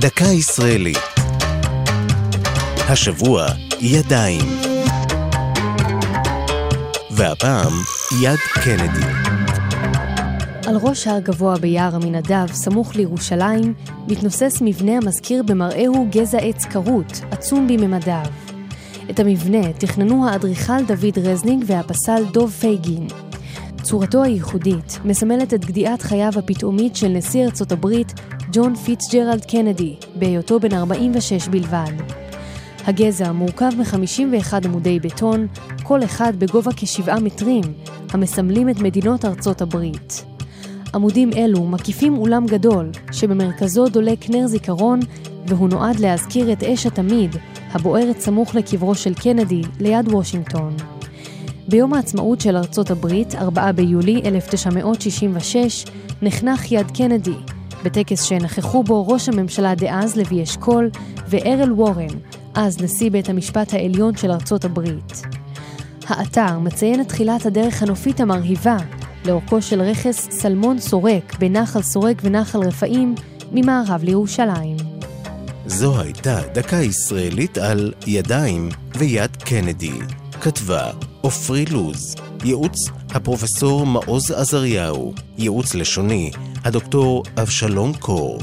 דקה ישראלית. השבוע ידיים. והפעם יד קנדי. על ראש הר גבוה ביער עמינדב, סמוך לירושלים, מתנוסס מבנה המזכיר במראהו גזע עץ כרות, עצום בממדיו. את המבנה תכננו האדריכל דוד רזניג והפסל דוב פייגין. צורתו הייחודית מסמלת את גדיעת חייו הפתאומית של נשיא ארצות הברית, ג'ון פיטסג'רלד קנדי, בהיותו בן 46 בלבד. הגזע מורכב מ-51 עמודי בטון, כל אחד בגובה כשבעה מטרים, המסמלים את מדינות ארצות הברית. עמודים אלו מקיפים אולם גדול, שבמרכזו דולק נר זיכרון, והוא נועד להזכיר את אש התמיד, הבוערת סמוך לקברו של קנדי, ליד וושינגטון. ביום העצמאות של ארצות הברית, 4 ביולי 1966, נחנך יד קנדי, בטקס שנכחו בו ראש הממשלה דאז לוי אשכול וארל וורן, אז נשיא בית המשפט העליון של ארצות הברית. האתר מציין את תחילת הדרך הנופית המרהיבה לאורכו של רכס סלמון סורק בנחל סורק ונחל רפאים ממערב לירושלים. זו הייתה דקה ישראלית על ידיים ויד קנדי. כתבה עופרי לוז, ייעוץ הפרופסור מעוז עזריהו, ייעוץ לשוני הדוקטור אבשלום קור.